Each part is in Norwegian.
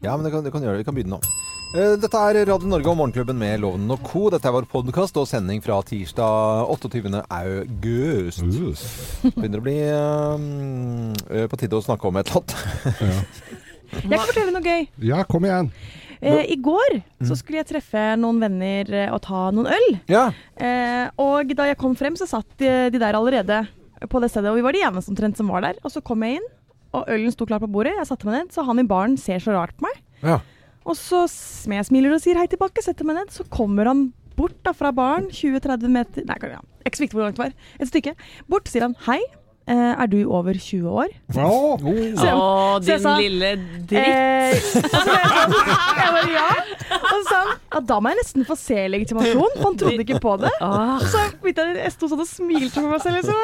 Ja, men det kan, det kan gjøre det. Vi kan begynne nå. Eh, Dette er Radio Norge og Morgenklubben med Loven og Co. Dette er vår podkast og sending fra tirsdag 28. august. Begynner å bli eh, på tide å snakke om et eller annet. Jeg kan fortelle noe gøy. Ja, kom igjen. Eh, I går Mm. så skulle jeg treffe noen venner og ta noen øl. Ja. Eh, og da jeg kom frem, så satt de, de der allerede på det stedet. Og vi var de eneste omtrent som var der. Og så kom jeg inn, og ølen sto klar på bordet. Jeg satte meg ned, så han i baren ser så rart på meg. ja. Og så jeg smiler og sier hei tilbake, setter meg ned. Så kommer han bort da fra baren, 20-30 meter Nei, kan- ja. ikke så viktig hvor langt det var. Et stykke. Bort sier han hei, er du over 20 år? Å, oh, oh. Din sa, lille dritt. Eh, og så jeg bare ja. Og så sa han ja, da må jeg nesten få se legitimasjon, for han trodde ikke på det. Ah, Så jeg, jeg sto sånn og smilte for meg selv. Liksom.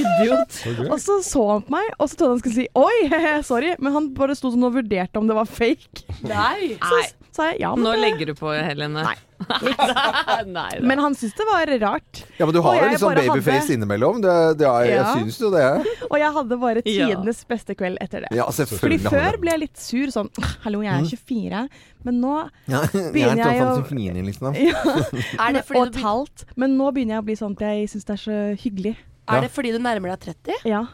idiot. så gøy. Og så så han på meg, og så trodde han skulle si oi, sorry. Men han bare sto sånn og vurderte om det var fake. Nei. Så sa jeg ja, men, Nå det- legger du på, Helene. Nei. Nei men han syntes det var rart. ja, men du har jo litt sånn babyface hadde- innimellom. Det, det er, jeg Ja. syns jo det. Og jeg hadde bare Ja. tidenes beste kveld etter det. Ja, Fordi før ble jeg litt sur sånn Hallo, jeg er 24. Men nå ja, begynner jeg å- å liksom. ja, Er det, Og fordi et du, halvt. Men nå begynner jeg å bli sånn at jeg syns det er så hyggelig. er det fordi du nærmer deg 30? Ja.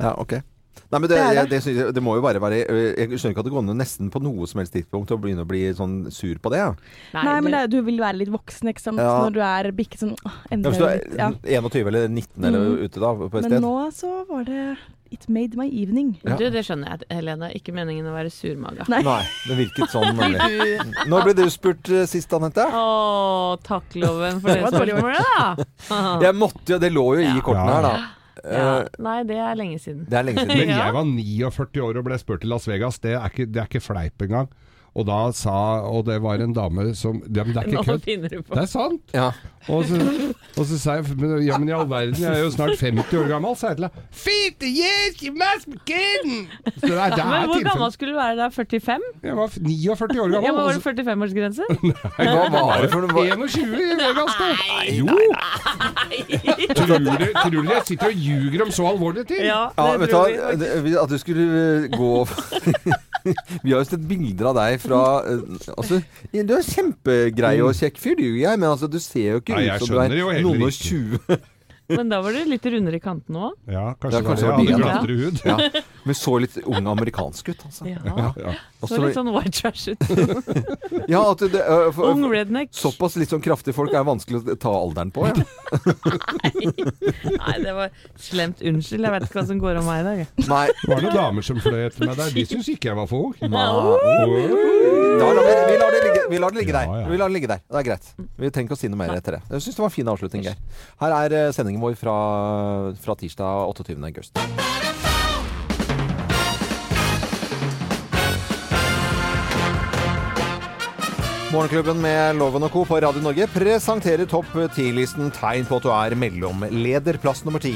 Ja, ok. Nei, men det, Det det. jeg, det. det, må jo bare være øh, Jeg skjønner ikke at det går an nesten på noe som helst tidspunkt å begynne å bli sånn sur på det. Ja. Nei, men det, du vil være litt voksen, ikke sant. Ja. Når du er bikket sånn åh, Ja, hvis du er ja. er 21 eller 19 eller mm. ute da, på et Men sted. nå så var det It made my evening. Ja. Du, det skjønner jeg, Helene. Ikke meningen å være surmaga. Nei. Nei, det virket sånn nemlig. Når ble du spurt uh, sist, Anette? Å, takk, Loven, for det spørsmålet, da. Jeg måtte jo, det lå jo i kortene her, da. Ja. Eh, Nei, det er lenge siden. Det er lenge siden. Men Ja. jeg var 49 år og ble spurt til Las Vegas. Det er ikke, det er ikke fleip engang. Og da sa Og det var en dame som ja, Men det er ikke kødd. Det er sant. Ja. Og så, og så sa jeg men, Ja, men i all verden, jeg er jo snart 50 år gammel, sa jeg til henne. 50 years, you must be kidding! Så det er, det Men hvor gammel skulle du være da? 45? Jeg var 49 år gammel. Ja, men Var det 45-årsgrense? Hva var det for noe? 21 i Vegas, da! Jo! Tror du, tror du jeg sitter og ljuger om så alvorlige ting? Ja, vet du hva, det- at du skulle gå Vi har jo sett bilder av deg fra eh, altså, Du er kjempegrei og kjekk fyr, du, jeg, men altså, du ser jo ikke Nei, ut som du er noen og 20. Men da var du litt rundere i kantene òg. Ja, Ja, kanskje, kanskje det var det var bilen, glattere hud. Ja, men så litt ung amerikansk ut, altså. Ja. Ja, ja. Så så- litt sånn white trash ut. ja, at det, uh, for, Ung redneck. Såpass litt sånn kraftige folk er vanskelig å ta alderen på. Ja. Nei, det var slemt. Unnskyld, jeg vet ikke hva som går om meg i dag. Nei, Det var noen damer som fløy etter meg der. De syntes ikke jeg var for ung. vi, vi, lar det ligge, vi lar det ligge der. Ja, ja. Vi lar det ligge der. Det er greit. Vi trenger ikke å si noe mer etter det. Jeg syns det var en fin avslutning, Geir. Her er eh, sendingen vår fra, fra tirsdag 28. august. Morgenklubben med Loven og Co. på Radio Norge presenterer topp 10-listen tegn på at du er mellomleder. Plass nummer ti.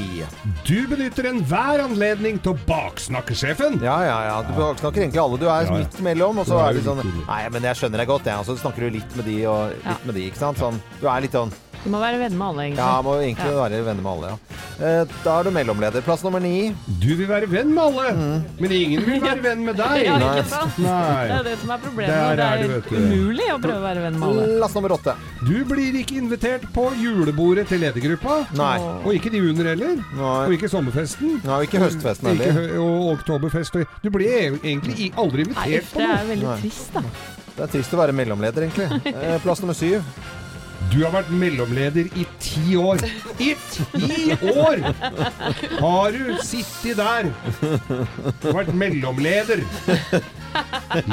Du benytter enhver anledning til å baksnakke sjefen. Ja, ja, ja. Du baksnakker egentlig alle. Du er Ja, ja. midt mellom, og så er du det sånn. Nei, men jeg skjønner deg godt, jeg. Og så snakker du litt med de og litt Ja. med de, ikke sant. Sånn. Du er litt sånn Du må være venn med alle, egentlig. Ja, må egentlig være venner med alle, ja. Eh, Da er du mellomleder. Plass nummer ni. Du vil være venn med alle, men ingen vil være venn med deg. Ja, Nei. ikke sant? Det Nei. er det som er problemet. Der er det, vet du. umulig å prøve å være venn med alle. Plass nummer åtte. Du blir ikke invitert på julebordet til ledergruppa. Nei. Og ikke de under heller. Og Nei. ikke sommerfesten. Nei, ikke høstfesten Ikke heller. hø og oktoberfest. og- Du blir e- egentlig i- aldri Nei, invitert på det er jo veldig Nei. trist, da. Det er trist å være mellomleder, egentlig. Eh, Plass nummer syv. Du har vært mellomleder i ti år. I ti år har du sittet der! Vært mellomleder.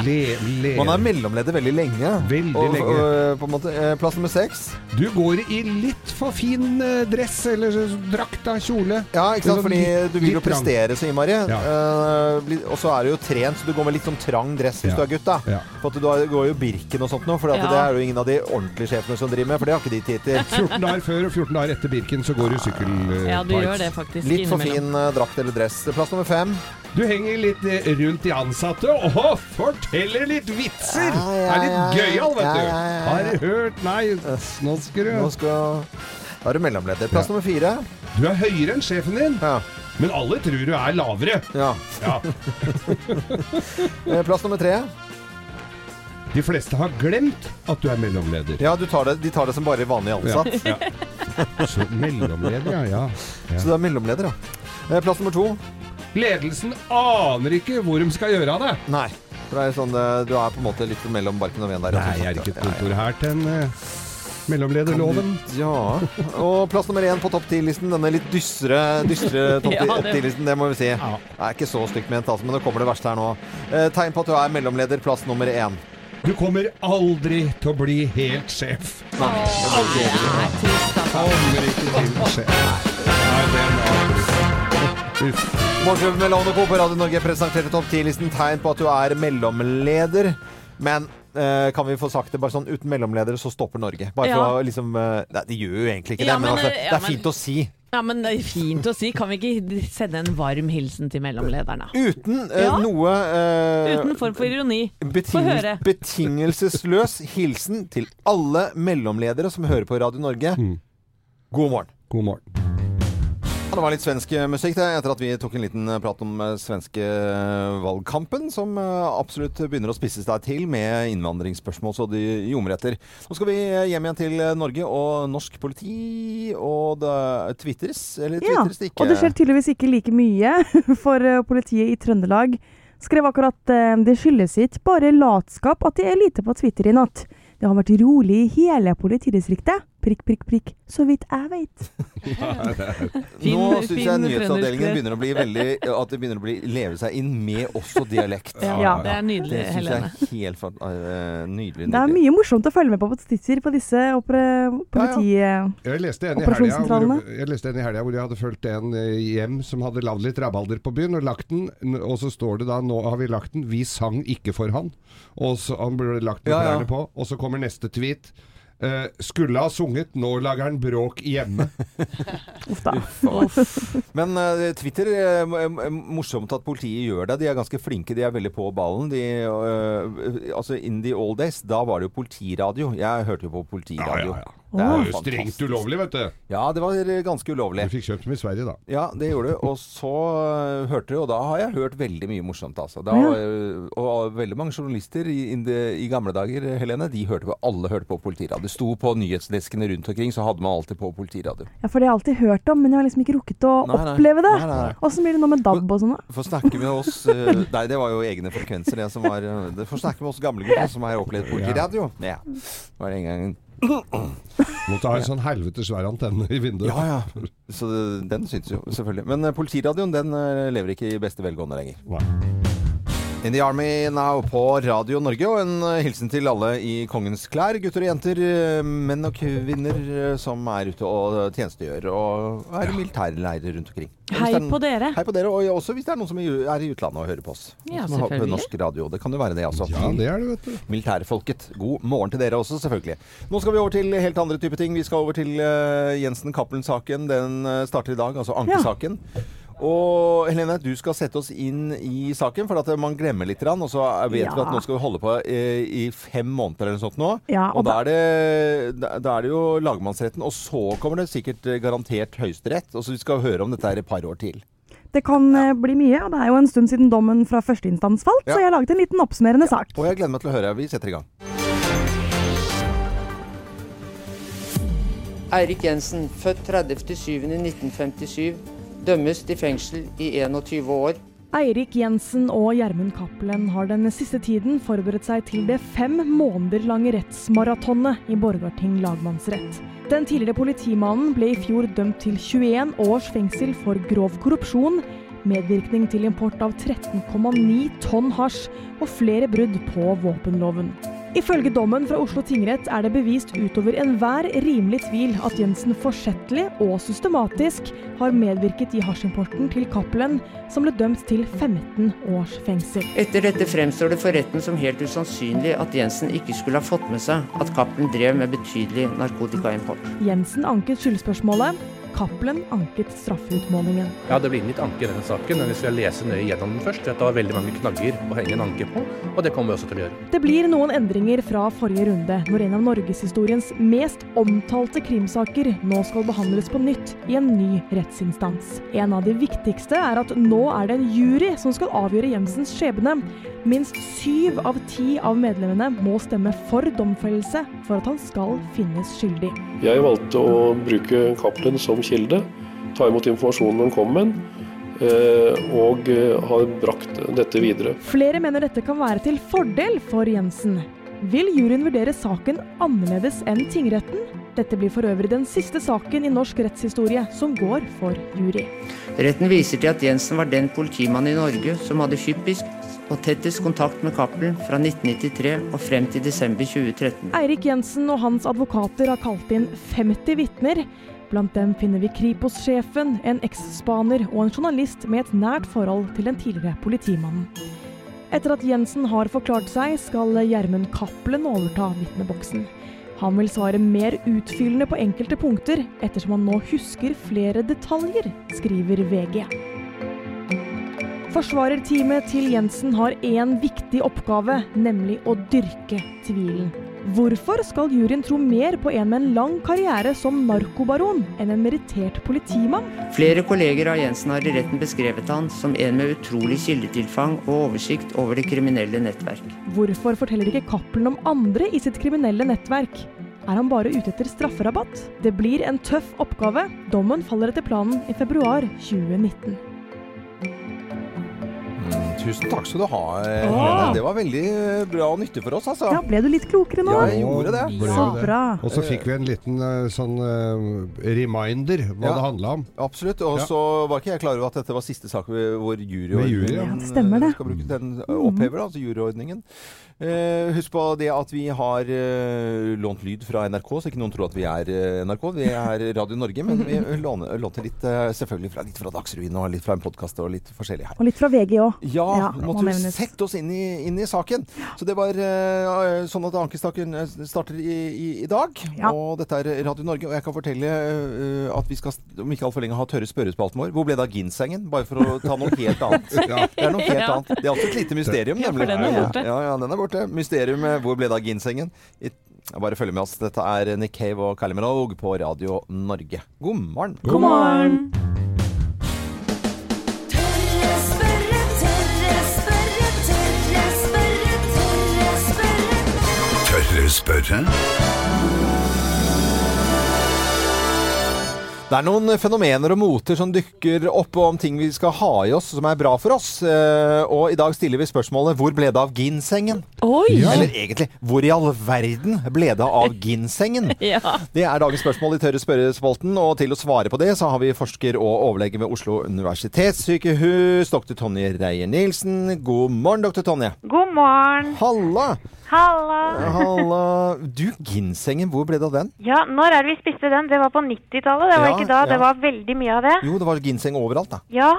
Le, le. Man er mellomleder veldig lenge. Veldig og, lenge. Og, på en måte, eh, plass nummer seks. Du går i litt for fin eh, dress eller drakt av kjole. Ja, ikke sant? Sånn Fordi du vil jo prestere så innmari. Ja. Uh, og så er du jo trent, så du går med litt sånn trang dress hvis Ja. du er gutt. da Ja. For at du går jo Birken og sånt nå, for at Ja. det er jo ingen av de ordentlige sjefene som driver med, for det har ikke de tid til. 14 dager før og 14 dager etter Birken så går du sykkel... eh, Ja, du gjør det faktisk Litt for innimellom. fin eh, drakt eller dress. Plass nummer fem. Du henger litt eh, rundt de ansatte og forteller litt vitser! Ja, ja, er litt ja, gøyal, vet ja, du. ja, ja, ja. Har du hørt Nei, nå skal Nå du skal Da er du mellomleder. Plass Ja. nummer fire. Du er høyere enn sjefen din. Ja. Men alle tror du er lavere. Ja. Ja. Eh, Plass nummer tre. De fleste har glemt at du er mellomleder. Ja, du tar det, de tar det som bare vanlig ansatt. Ja. Så mellomleder, ja. ja. ja. Så du er mellomleder, ja. Eh, Plass nummer to. Ledelsen aner ikke hvor de skal gjøre av det. Nei. For det er sånn, eh, du er på en måte litt mellom barken og veden der. Nei, jeg er ikke et kontor her til en uh, mellomlederloven. Ja. Og plass nummer én på topp ti-listen. Denne litt dystre, dystre topp ti-listen, det må vi si. Det er ikke så stygt ment, altså, men nå kommer det verste her nå. Eh, tegn på at du er mellomleder. Plass nummer én. Du kommer aldri til å bli helt sjef. Nei. er altså. Kommer ikke til sjef. Nei, den er Uff. Morgenklubben med Lovende Co. på Radio Norge presenterte topp 10-listen Tegn på at du er mellomleder. Men eh, kan vi få sagt det bare sånn uten mellomledere, så stopper Norge. Bare Ja. å liksom eh, Nei, de gjør jo egentlig ikke det, Ja, men, men, altså, eh, det ja, er fint men- å si. Ja, men det er fint å si. Kan vi ikke sende en varm hilsen til mellomlederne? Uten eh, Ja. noe eh, Uten form for ironi. Få Betingel høre. betingelsesløs hilsen til alle mellomledere som hører på Radio Norge. Mm. God morgen. God morgen. Ja, det var litt svensk eh, musikk det, etter at vi tok en liten eh, prat om eh, svenske valgkampen, som absolutt begynner å spisse seg til med innvandringsspørsmål så de ljomer etter. Nå skal vi hjem igjen til Norge og norsk politi, og det twitres, eller Ja, twitres det ikke? og det skjer tydeligvis ikke like mye, for politiet i Trøndelag skrev akkurat det skyldes ikke bare latskap at de er lite på Twitter i natt. Det har vært rolig i hele politidistriktet. Prikk, prikk, prikk. Så vidt jeg vet. Fin- Nå syns jeg nyhetsavdelingen begynner å bli veldig At det begynner å bli, leve seg inn med også dialekt. Ja, det er nydelig, Det syns jeg er helt uh, nydelig, nydelig. Det er mye morsomt å følge med på på Twitter på disse politioperasjonssentralene. politi... Jeg leste en i helga hvor, jeg leste en i helga hvor jeg hadde fulgt en eh, hjem som hadde lagd litt rabalder på byen, og lagt den, og så står det da 'Nå har vi lagt den', 'Vi sang ikke for han'. Og så han ble lagt med Ja, ja. på, og så kommer neste tweet. Eh, skulle ha sunget 'Nå lager han bråk hjemme'. Uff da. Men uh, Twitter m- Morsomt at politiet gjør det. De er ganske flinke. De er veldig på ballen. De, uh, altså In the old days, da var det jo politiradio. Jeg hørte jo på politiradio. Det er jo fantastisk. strengt ulovlig, vet du. Ja, det var eh, ganske ulovlig. Du fikk kjøpt dem i Sverige, da. Ja, det gjorde du. Og så eh, hørte du, og da har jeg hørt veldig mye morsomt, altså. Da, eh, og veldig mange journalister i, in the, i gamle dager, Helene, de hørte på, alle hørte på politiradio. Det sto på nyhetsdeskene rundt omkring, så hadde man alltid på politiradio. Ja, for det har jeg alltid hørt om, men jeg har liksom ikke rukket å Nei, nei. oppleve det. Åssen blir det nå med DAB og sånn, da? Få snakke med oss Nei, det var jo egne frekvenser, det som var eh, Få snakke med oss gamle gutter som har opplevd politiradio. Ja. Det var en gang Måtte ha en sånn helvetes svær antenne i vinduet. Ja, ja. Så den syns jo, selvfølgelig. Men eh, politiradioen, den eh, lever ikke i beste velgående lenger. Nei. In the Army Now på Radio Norge, og en eh, hilsen til alle i kongens klær. Gutter og jenter, eh, menn og kvinner eh, som er ute og tjenestegjør og er i militærleirer rundt omkring. Hei er noen- på dere. Hei på dere, og også hvis det er noen som er i utlandet og hører på oss. Ja, som har på selvfølgelig. norsk radio. Det kan jo være det, altså. Ja, det er det, vet du. Militærfolket. God morgen til dere også, selvfølgelig. Nå skal vi over til helt andre type ting. Vi skal over til uh, Jensen Cappelen-saken. Den starter i dag, altså ankesaken. Og Helene, du skal sette oss inn i saken, for at man glemmer litt. Og så vet vi at nå skal vi holde på eh, i fem måneder eller noe sånt nå. Ja, og og da er, det, da- er det jo lagmannsretten, og så kommer det sikkert eh, garantert Høyesterett. Og så vi skal høre om dette her et par år til. Det kan ja. bli mye, og det er jo en stund siden dommen fra førsteinstans falt, Ja. så jeg har laget en liten oppsummerende sak. Og jeg gleder meg til å høre. Vi setter i gang. Eirik Jensen, født 30.07.1957, dømmes til fengsel i 21 år. Eirik Jensen og Gjermund Cappelen har den siste tiden forberedt seg til det fem måneder lange rettsmaratonet i Borgarting lagmannsrett. Den tidligere politimannen ble i fjor dømt til 21 års fengsel for grov korrupsjon, medvirkning til import av 13,9 tonn hasj og flere brudd på våpenloven. Ifølge dommen fra Oslo tingrett er det bevist utover enhver rimelig tvil at Jensen forsettlig og systematisk har medvirket i hasjimporten til Cappelen, som ble dømt til 15 års fengsel. Etter dette fremstår det for retten som helt usannsynlig at Jensen ikke skulle ha fått med seg at Cappelen drev med betydelig narkotikaimport. Jensen anket skyldspørsmålet. Cappelen anket straffeutmålingen. Ja, det blir litt anke i denne saken, men hvis vi leser lese nøye gjennom den først. Det var veldig mange knagger å henge en anke på, og det kommer vi også til å gjøre. Det blir noen endringer fra forrige runde, når en av norgeshistoriens mest omtalte krimsaker nå skal behandles på nytt i en ny rettsinstans. En av de viktigste er at nå er det en jury som skal avgjøre Jensens skjebne. Minst syv av ti av medlemmene må stemme for domfellelse for at han skal finnes skyldig. Jeg valgte å bruke Cappelen som kilde, ta imot informasjonen den kom med, eh, og eh, har brakt dette videre. Flere mener dette kan være til fordel for Jensen. Vil juryen vurdere saken annerledes enn tingretten? Dette blir for øvrig den siste saken i norsk rettshistorie som går for jury. Retten viser til at Jensen var den politimannen i Norge som hadde hyppigst og tettest kontakt med Cappelen fra 1993 og frem til desember 2013. Eirik Jensen og hans advokater har kalt inn 50 vitner. Blant dem finner vi Kripos-sjefen, en eksspaner og en journalist med et nært forhold til den tidligere politimannen. Etter at Jensen har forklart seg, skal Gjermund Cappelen overta vitneboksen. Han vil svare mer utfyllende på enkelte punkter, ettersom han nå husker flere detaljer, skriver VG. Forsvarerteamet til Jensen har én viktig oppgave, nemlig å dyrke tvilen. Hvorfor skal juryen tro mer på en med en lang karriere som narkobaron enn en merittert politimann? Flere kolleger av Jensen har i retten beskrevet han som en med utrolig kildetilfang og oversikt over det kriminelle nettverk. Hvorfor forteller ikke Cappelen om andre i sitt kriminelle nettverk? Er han bare ute etter strafferabatt? Det blir en tøff oppgave. Dommen faller etter planen i februar 2019. Mm, tusen takk skal du ha, Helene. Det var veldig eh, bra og nyttig for oss, altså. Ja, ble du litt klokere nå? Ja, jeg gjorde det. Så bra. Og så fikk vi en liten eh, sånn eh, reminder hva Ja. det handla om. Absolutt. Og Ja. så var ikke jeg klar over at dette var siste sak hvor juryordningen jury, ja. Ja, det stemmer det. skal bruke den opphever, da, altså juryordningen. Eh, husk på det at vi har eh, lånt lyd fra NRK, så ikke noen tror at vi er eh, NRK. Vi er Radio Norge, men vi låner, lånte litt eh, selvfølgelig fra, litt fra Dagsrevyen og litt fra en podkast og litt forskjellig her. Og litt fra VG òg. Ja, Ja, må måtte må nevnes. sette oss inn i, inn i saken. Så det var eh, sånn at ankestaken starter i, i, i dag. Ja. Og dette er Radio Norge. Og jeg kan fortelle at vi skal om ikke altfor lenge ha tørre spørrespalten vår. Hvor ble det av ginsengen? Bare for å ta noe helt annet. Ja. Det er noe helt Ja. annet. Det er også et lite mysterium, Ja, for nemlig. den er borte. Ja, ja, den er borte. Mysterium med hvor ble det av ginsengen? Bare følg med oss. Dette er Nick Cave og Kylie Minogue på Radio Norge. God morgen. God morgen! Tørre spørre, tørre spørre, tørre spørre, tørre spørre. Tørre spørre? Det er noen fenomener og moter som dukker opp om ting vi skal ha i oss som er bra for oss. Eh, Og i dag stiller vi spørsmålet hvor ble det av ginsengen? Oi! Eller egentlig hvor i all verden ble det av ginsengen? Ja. Det er dagens spørsmål i Tørre spørrespalten, og til å svare på det så har vi forsker og overlege ved Oslo universitetssykehus, dr. Tonje Reier-Nielsen. God morgen, dr. Tonje. God morgen. Halla! Halla. Halla. Du, ginsengen, hvor ble det av den? Ja, når er det vi spiste den? Det var på 90-tallet. Det var Ja, ikke da. ja. Det var veldig mye av det. Jo, det var ginseng overalt, da. Ja,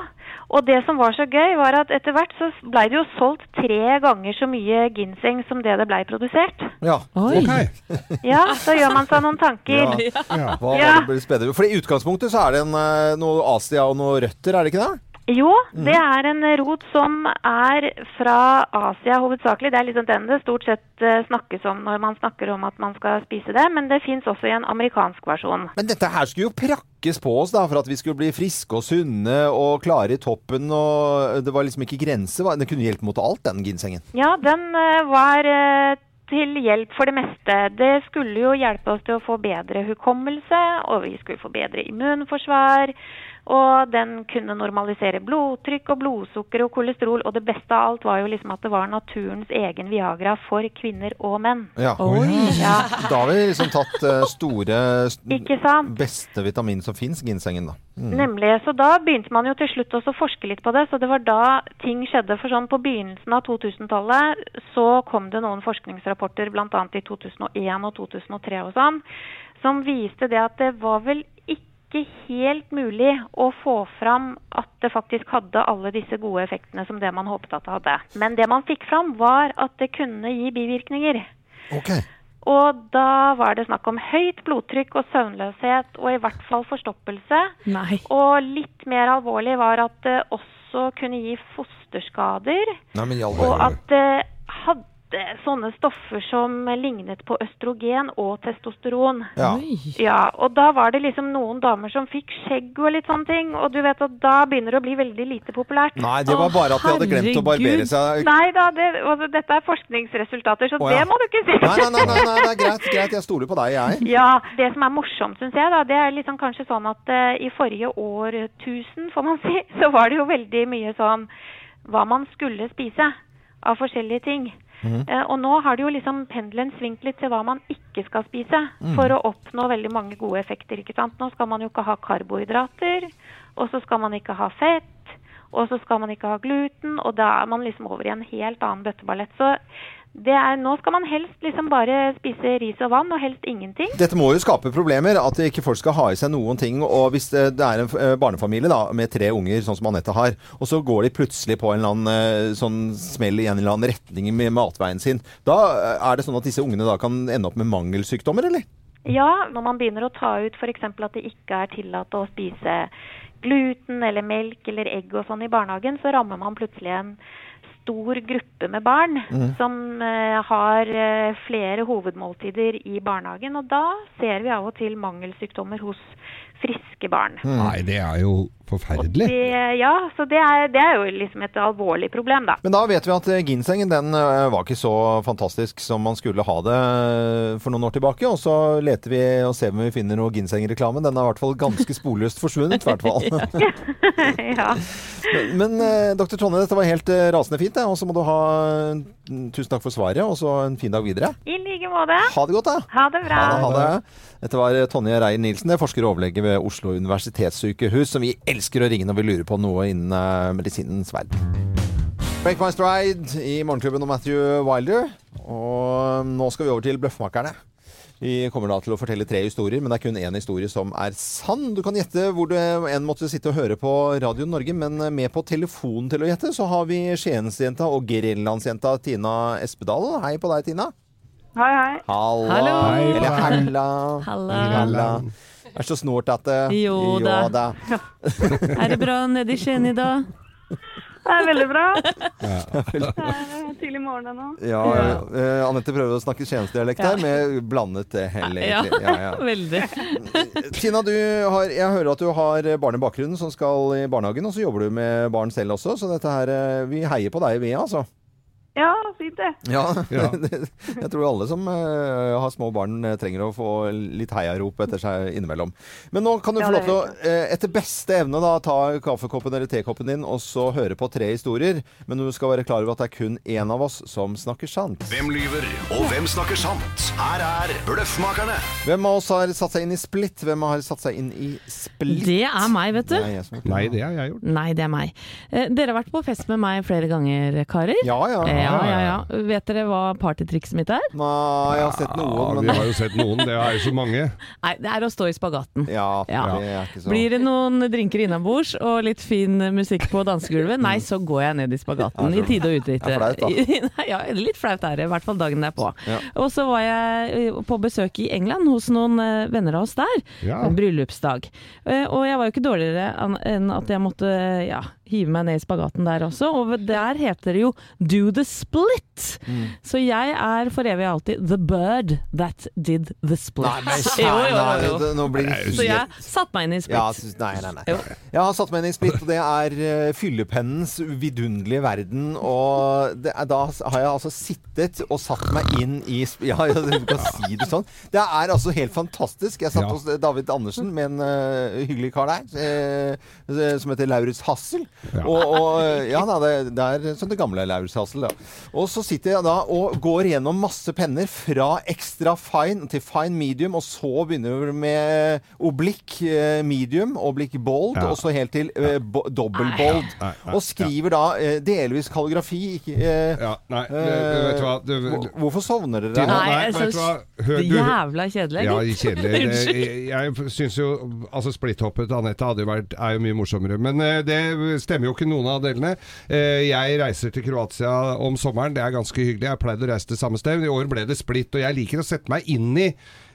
og det som var så gøy var at etter hvert så ble det jo solgt tre ganger så mye ginseng som det det ble produsert. Ja. Oi. Ok. Ja, så gjør man seg noen tanker. Ja. Ja. Hva Ja. var det? For i utgangspunktet så er det en, eh, noe Asia og noe røtter, er det ikke det? Jo, det er en rot som er fra Asia hovedsakelig. Det er liksom den det stort sett eh, snakkes om når man snakker om at man skal spise det, men det fins også i en amerikansk versjon. Men dette her skulle jo prakkes på oss da, for at vi skulle bli friske og sunne og klare i toppen. og Det var liksom ikke grense. hva- Det kunne hjelpe mot alt, den ginsengen. Ja, den eh, var eh, til hjelp for det meste. Det skulle jo hjelpe oss til å få bedre hukommelse, og vi skulle få bedre immunforsvar. Og den kunne normalisere blodtrykk og blodsukker og kolesterol. Og det beste av alt var jo liksom at det var naturens egen Viagra for kvinner og menn. Ja. Oi! Ja, Da har vi liksom tatt eh, store, ikke sant? beste vitamin som fins, ginsengen, da. Mm. Nemlig. Så da begynte man jo til slutt også å forske litt på det. Så det var da ting skjedde. For sånn på begynnelsen av 2000-tallet så kom det noen forskningsrapporter bl.a. i 2001 og 2003 og sånn, som viste det at det var vel ikke helt mulig å få fram at det faktisk hadde alle disse gode effektene som det man håpet at det hadde. Men det man fikk fram, var at det kunne gi bivirkninger. Okay. Og da var det snakk om høyt blodtrykk og søvnløshet, og i hvert fall forstoppelse. Nei. Og litt mer alvorlig var at det også kunne gi fosterskader. Nei, men Og at det hadde sånne stoffer som lignet på østrogen og testosteron. Ja. Ja, og da var det liksom noen damer som fikk skjegg og litt sånne ting. Og du vet at da begynner det å bli veldig lite populært. Nei, det var bare at de hadde glemt å barbere seg. Nei da, det, altså, dette er forskningsresultater, så Å, ja. det må du ikke si. Nei, nei, nei, nei, nei, det er greit, greit. Jeg stoler på deg, jeg. Ja, det som er morsomt, syns jeg, da, det er liksom kanskje sånn at uh, i forrige årtusen, får man si, så var det jo veldig mye sånn hva man skulle spise av forskjellige ting. Eh, og nå har det jo liksom pendelen svingt litt til hva man ikke skal spise for å oppnå veldig mange gode effekter. ikke sant? Nå skal man jo ikke ha karbohydrater, og så skal man ikke ha fett, og så skal man ikke ha gluten, og da er man liksom over i en helt annen bøtteballett. Så er, nå skal man helst liksom bare spise ris og vann, og helst ingenting. Dette må jo skape problemer, at ikke folk skal ha i seg noen ting. Og hvis det det er en eh, barnefamilie da, med tre unger, sånn som Anette har, og så går de plutselig på en eller annen eh, sånn smell i en eller annen retning med matveien sin, da eh, er det sånn at disse ungene da kan ende opp med mangelsykdommer, eller? Ja, når man begynner å ta ut f.eks. at det ikke er tillatt å spise gluten eller melk eller egg og sånn i barnehagen, så rammer man plutselig en stor gruppe med barn som eh, har eh, flere hovedmåltider i barnehagen. Og da ser vi av og til mangelsykdommer hos friske barn. Nei, det er jo forferdelig. Det, ja, så det er, det er jo liksom et alvorlig problem, da. Men da vet vi at eh, ginsengen den eh, var ikke så fantastisk som man skulle ha det eh, for noen år tilbake. Og så leter vi og ser om vi finner noe ginsengreklame. Den er i hvert fall ganske sporløst forsvunnet, i hvert fall. ja. Men eh, dr. Tonje, dette var helt rasende fint. det. Og så må du ha mm, tusen takk for svaret, og så en fin dag videre. I like måte. Ha det godt, da. Ha det bra. Ha det, ha det. Dette var Tonje Reier Nilsen, det er forsker og overlege ved Oslo universitetssykehus, som vi elsker å ringe når vi lurer på noe innen eh, medisinens verden. Break My Stride i Morgenklubben og Matthew Wilder. Og nå skal vi over til Bløffmakerne. Vi kommer da til å fortelle tre historier, men det er kun én historie som er sann. Du kan gjette hvor du enn måtte sitte og høre på Radio Norge, men med på telefonen til å gjette så har vi Skiensjenta og Grenlandsjenta Tina Espedal. Hei på deg, Tina. Hei, hei. Halla. Hallo. Hei Eller halla. Halla. Halla. Er så snålt at det Jo da. Er det bra nede i Skien i dag? Det er veldig bra. Det er tidlig morgen ennå. Ja, eh, Anette prøver å snakke skiensdialekt her, med blandet eh, hell, Ja, egentlig. Ja, ja. veldig. Tina, du har, jeg hører at du har barn i bakgrunnen som skal i barnehagen, og så jobber du med barn selv også, så dette her eh, Vi heier på deg, vi, altså. Ja, fint det. Ja. Jeg tror alle som eh, har små barn, eh, trenger å få litt heiarop etter seg innimellom. Men nå kan du Ja, få lov til å, eh, etter beste evne, da, ta kaffekoppen eller tekoppen din og så høre på tre historier. Men du skal være klar over at det er kun én av oss som snakker sant. Hvem lyver, og hvem snakker sant? Her er Bløffmakerne. Hvem av oss har satt seg inn i splitt? Hvem har satt seg inn i splitt? Det er meg, vet du. Er. Nei, det har jeg gjort. Nei, det er meg. Dere har vært på fest med meg flere ganger, karer. Ja, ja. Ja, ja, ja. Vet dere hva partytrikset mitt er? Nei, jeg har sett Ja, noen, vi har jo sett noen. Det er jo så mange. Nei, det er å stå i spagaten. ja, Ja. det er ikke så Blir det noen drinker innabords og litt fin musikk på dansegulvet, nei, så går jeg ned i spagaten i tide og utbytte. Det er flaut, da. Ja, litt flaut er det, i hvert fall dagen derpå. Ja. Og så var jeg på besøk i England hos noen eh, venner av oss der. Ja. En bryllupsdag. Eh, Og jeg var jo ikke dårligere enn at jeg måtte ja, hive meg ned i spagaten der også. Og der heter det jo 'do the split'. Mm. Så jeg er for evig alltid 'the bird that did the split'. Nei, men Jo, jo, jo, nei, nå blir det Så jeg satte meg inn i split. Ja, nei, nei, nei. Jeg har satt meg inn i split, og det er uh, fyllepennens vidunderlige verden. Og det er, da har jeg altså sittet og satt meg inn i ja, du kan si det sånn. Det er altså helt fantastisk. Jeg satt Ja. hos David Andersen med en uh, hyggelig kar der, uh, som heter Lauritz Hassel. Ja. Og, og ja da, det, det er sånn det gamle Lauritz Hassel, da. Og så sitter jeg da og går gjennom masse penner fra extra fine til fine medium, og så begynner vi med oblikk eh, medium, oblikk bold, Ja. og så helt til eh, dobbel bold. Nei, nei, Og skriver da eh, delvis kalligrafi. Ikke, eh, Ja, nei, vet du hva du, hvor- Hvorfor sovner dere? Tina, Nei, nei, vet du hva? Hør, det du, er jævla kjedelig. Ja, kjedelig. Det, Unnskyld. jeg jeg syns jo Altså, splitthoppet til Anette hadde jo vært, er jo mye morsommere. Men eh, det stemmer jo ikke noen av delene. Eh, Jeg reiser til Kroatia om sommeren, det er ganske hyggelig. Jeg pleide å reise til samme sted. I år ble det splitt, og jeg liker å sette meg inn i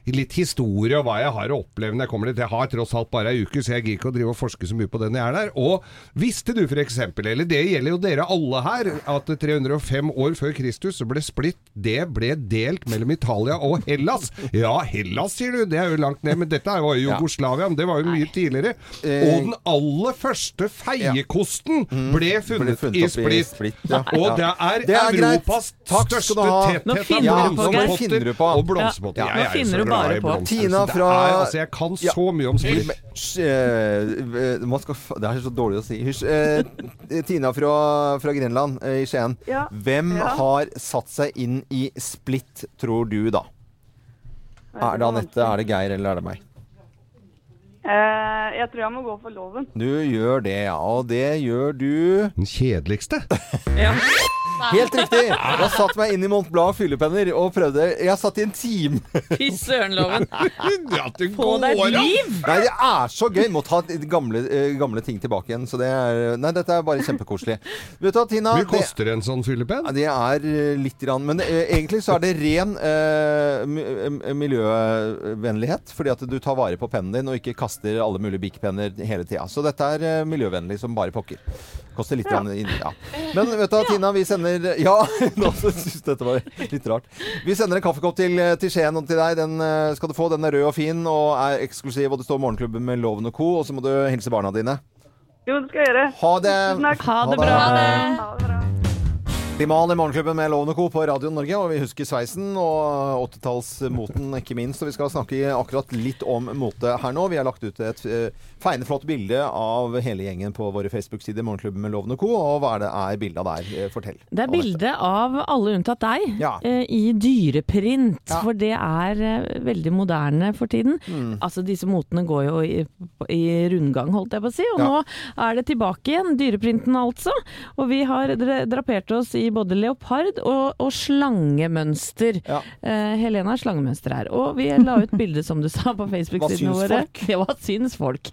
litt historie og hva jeg har å oppleve når jeg kommer dit. Jeg har tross alt bare ei uke, så jeg gidder ikke å drive og forske så mye på det når jeg er der. Og visste du f.eks., eller det gjelder jo dere alle her, at 305 år før Kristus så ble splitt, det ble delt mellom Italia og Hellas. Ja, Hellas sier du, det er jo langt ned, men dette var jo Jugoslavia, men det var jo mye tidligere. Eh, Og den aller første feiekosten ble funnet, funnet i Splitt. i ja. Og det er, Det er. Europas største tetthet av blomsterpotter og blomsterpotter. Ja. Jeg Nå bare på. Tina fra er- altså, Jeg kan Ja. så mye om. Hysj, eh, fa- det er så dårlig å si. Hysj. Eh, Tina fra, fra Grenland eh, i Skien. Ja. Hvem Ja. har satt seg inn i Split, tror du, da? Er det Anette, er det Geir, eller er det meg? Eh, jeg tror jeg må gå for loven. Du gjør det, ja. Og det gjør du Den kjedeligste. Helt riktig! Jeg satt meg inn i Mont Blanc fyllepenner og prøvde Jeg satt i en time. Fy søren, Loven. At det Få deg et liv! Nei, det er så gøy! Må ta gamle, eh, gamle ting tilbake igjen. Så det er Nei, dette er bare kjempekoselig. Vet du hva, Tina? Hvor mye koster en sånn fyllepenn? Det er eh, litt grann, Men eh, egentlig så er det ren eh, eh, miljøvennlighet. Fordi at du tar vare på pennen din og ikke kaster alle mulige Bic-penner hele tida. Så dette er eh, miljøvennlig som bare pokker. Koster litt Ja. inn, ja. Men vet du Tina, vi sender Ja, nå syns dette var litt rart. Vi sender en kaffekopp til, eh, til Skien og til deg. Den eh, skal du få. Den er rød og fin og er eksklusiv, og det står Morgenklubben med Loven og co. Og så må du hilse barna dine. Jo, det skal jeg gjøre. Ha det! Tusen takk. Ha det bra. Ha det bra. Limal i Morgenklubben med Lovende Co. på Radio Norge. Og vi husker sveisen og 80-tallsmoten, ikke minst. Og vi skal snakke akkurat litt om mote her nå. Vi har lagt ut et uh, feineflott bilde av hele gjengen på våre Facebook-sider, Morgenklubben med Lovende Co. Og hva er det er bildet der? Eh, Fortell. Det er bilde av alle unntatt deg Ja. eh, i dyreprint, Ja. for det er eh, veldig moderne for tiden. Mm. Altså Disse motene går jo i, i rundgang, holdt jeg på å si, og Ja. nå er det tilbake igjen. Dyreprinten altså. Og vi har drapert oss i både leopard og, og slangemønster. Ja. Uh, Helena er slangemønster her. Og vi la ut bilde, som du sa, på Facebook-sidene våre. Ja, hva syns folk?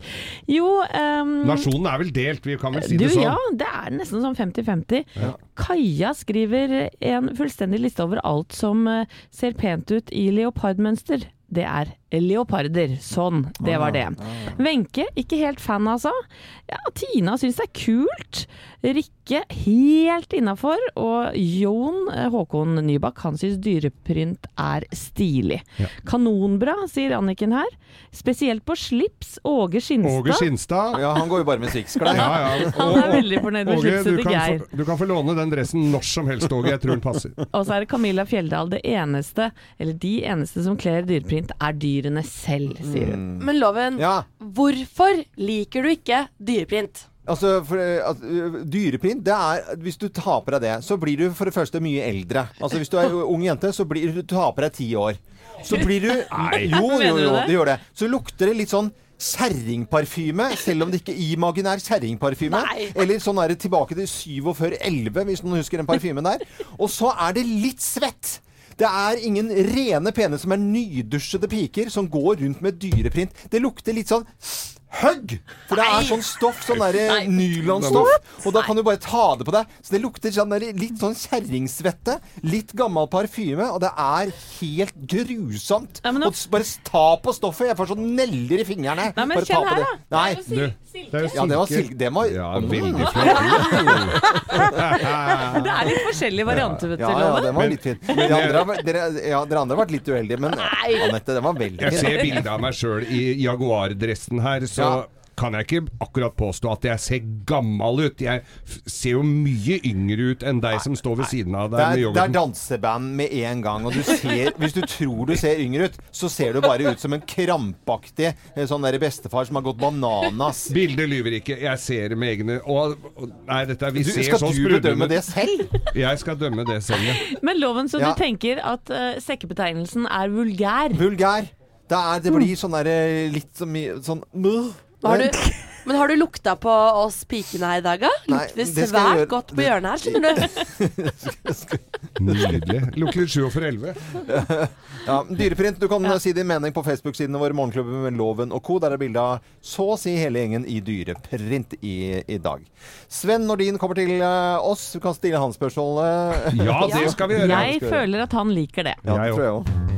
Jo um, Nasjonen er vel delt, vi kan vel si du, det sånn. ja, det er nesten sånn 50-50. Ja. Kaja skriver en fullstendig liste over alt som eh, ser pent ut i leopardmønster. Det er leoparder. Sånn, det var det. Wenche, ikke helt fan altså. Ja, Tina syns det er kult. Rikke, helt innafor. Og Jon eh, Håkon Nybakk, han syns dyreprynt er stilig. Ja. Kanonbra, sier Anniken her. Spesielt på slips. Åge Skinstad. Åge Skinstad. Ja, han går jo bare med Swix-klær. Ja, ja. Han er veldig fornøyd med Åge, slipset du til Geir. få, du kan få låne den dressen når som helst, Åge. Jeg tror den passer. Og så er det Camilla Fjelldal. Det eneste, eller de eneste som kler dyreprint, er dyrene selv, sier hun. Men Loven, Ja. hvorfor liker du ikke dyreprint? Altså, for, at, uh, Dyreprint, det er Hvis du tar på deg det, så blir du for det første mye eldre. Altså Hvis du er ung jente, så blir du tar på deg ti år. Så blir du Nei. Jo, jo, jo, det? det gjør det. Så lukter det litt sånn kjerringparfyme, selv om det ikke er imaginær kjerringparfyme. Eller sånn er det tilbake til 4711, hvis noen husker den parfymen der. Og så er det litt svett. Det er ingen rene, pene som er nydusjede piker som går rundt med dyreprint. Det lukter litt sånn Høgg! For det er sånn stoff, sånn derre nylonstoff. Og da kan du bare ta det på deg. Så det lukter sånn der, litt sånn kjerringsvette. Litt gammel parfyme. Og det er helt grusomt. Nei, nå- Og bare ta på stoffet. Jeg får sånn neller i fingrene. Nei, men bare kjenn ta på her, det. da. Nei. Du, det er jo silke. Ja, det var silke. Det var Ja, Mm. veldig flott. Det er litt forskjellige varianter, vet du, Ja, ja, den var litt fin. Men de andre, dere, ja, dere andre har vært litt uheldige, men Anette, den var veldig Jeg ser bilde av meg sjøl i Jaguar-dressen her, så Ja. kan jeg ikke akkurat påstå at jeg ser gammel ut. Jeg ser jo mye yngre ut enn deg som står ved siden av deg med er, det er danseband med en gang. Og du ser, hvis du tror du ser yngre ut, så ser du bare ut som en krampaktig eh, sånn der bestefar som har gått bananas. Bildet lyver ikke. Jeg ser med egne og, og, Nei, dette er Vi Du, ser skal du sprudlende bedømme det selv? Jeg skal dømme det selv, ja. Men Loven, så Ja. du tenker at uh, sekkebetegnelsen er vulgær? Vulgær. Det, er, det blir sånn derre litt så mye sånn. Har du, Men har du lukta på oss pikene her i dag, da? Lukter svært gjøre. godt på hjørnet her, skjønner du. Nydelig. Litt sju over elleve. Ja, Dyreprint, du kan si din mening på Facebook-sidene våre, Morgenklubben med Loven og co. Der er bilde av så å si hele gjengen i dyreprint i, i dag. Sven Nordin kommer til eh, oss. Du kan stille han spørsmålet. Ja, det skal vi gjøre. Jeg føler at han liker det. Ja, det tror jeg òg.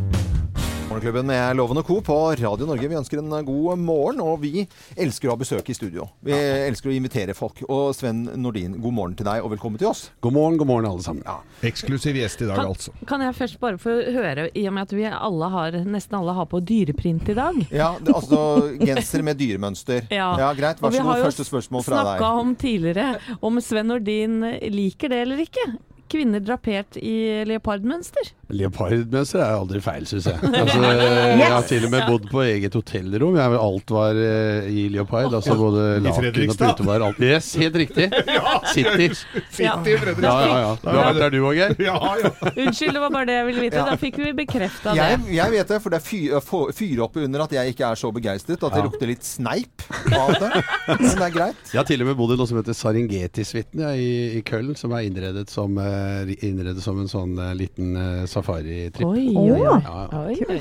Morgenklubben med Lovende og Co. på Radio Norge. Vi ønsker en god morgen, og vi elsker å ha besøk i studio. Vi elsker å invitere folk. Og Sven Nordin, god morgen til deg, og velkommen til oss. God morgen, god morgen alle sammen. Eksklusiv gjest i dag, Kan, altså. kan jeg først bare få høre, i og med at vi alle har, nesten alle har på dyreprint i dag Ja, det, altså genser med dyremønster. Ja. greit. Vær så god. Første spørsmål fra deg. Vi har jo Snakka om tidligere om Sven Nordin liker det eller ikke. Kvinner drapert i leopardmønster. Leopardmønster er aldri feil, syns jeg. Altså, Jeg har til og med bodd på eget hotellrom. Jeg, alt var eh, i leopard. Altså både laken og putevar. Alt. Yes, helt riktig. City. City i Fredrikstad. Ja, ja, ja. Du har vært der du òg, Geir? Ja, ja. Unnskyld, det var bare det jeg ville vite. Da fikk vi bekrefta det. Jeg, jeg vet det, for det er fyre opp under at jeg ikke er så begeistret. At det lukter litt sneip av det. Men det er greit. Jeg har til og med bodd i noe som heter Saringeti-suiten i, i Köln, som er innredet som, eh, innredet som en sånn eh, liten eh, safaritripp. Oi, oi, oi. Ja, oi, oi.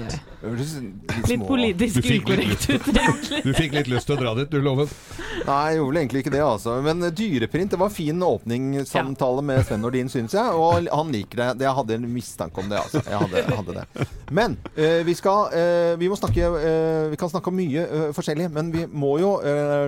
Litt politisk ukorrekt uttrykk. Du fikk litt lyst til å dra dit, du, Loven. Nei, jeg gjorde vel egentlig ikke det, altså. Men eh, dyreprint, det var fin åpningssamtale med Sven Nordin, syns jeg. Og han liker det. Jeg hadde en mistanke om det, altså. Jeg hadde, hadde det. Men eh, vi skal eh, Vi snakke eh, Vi kan snakke om mye forskjellig, men vi må jo,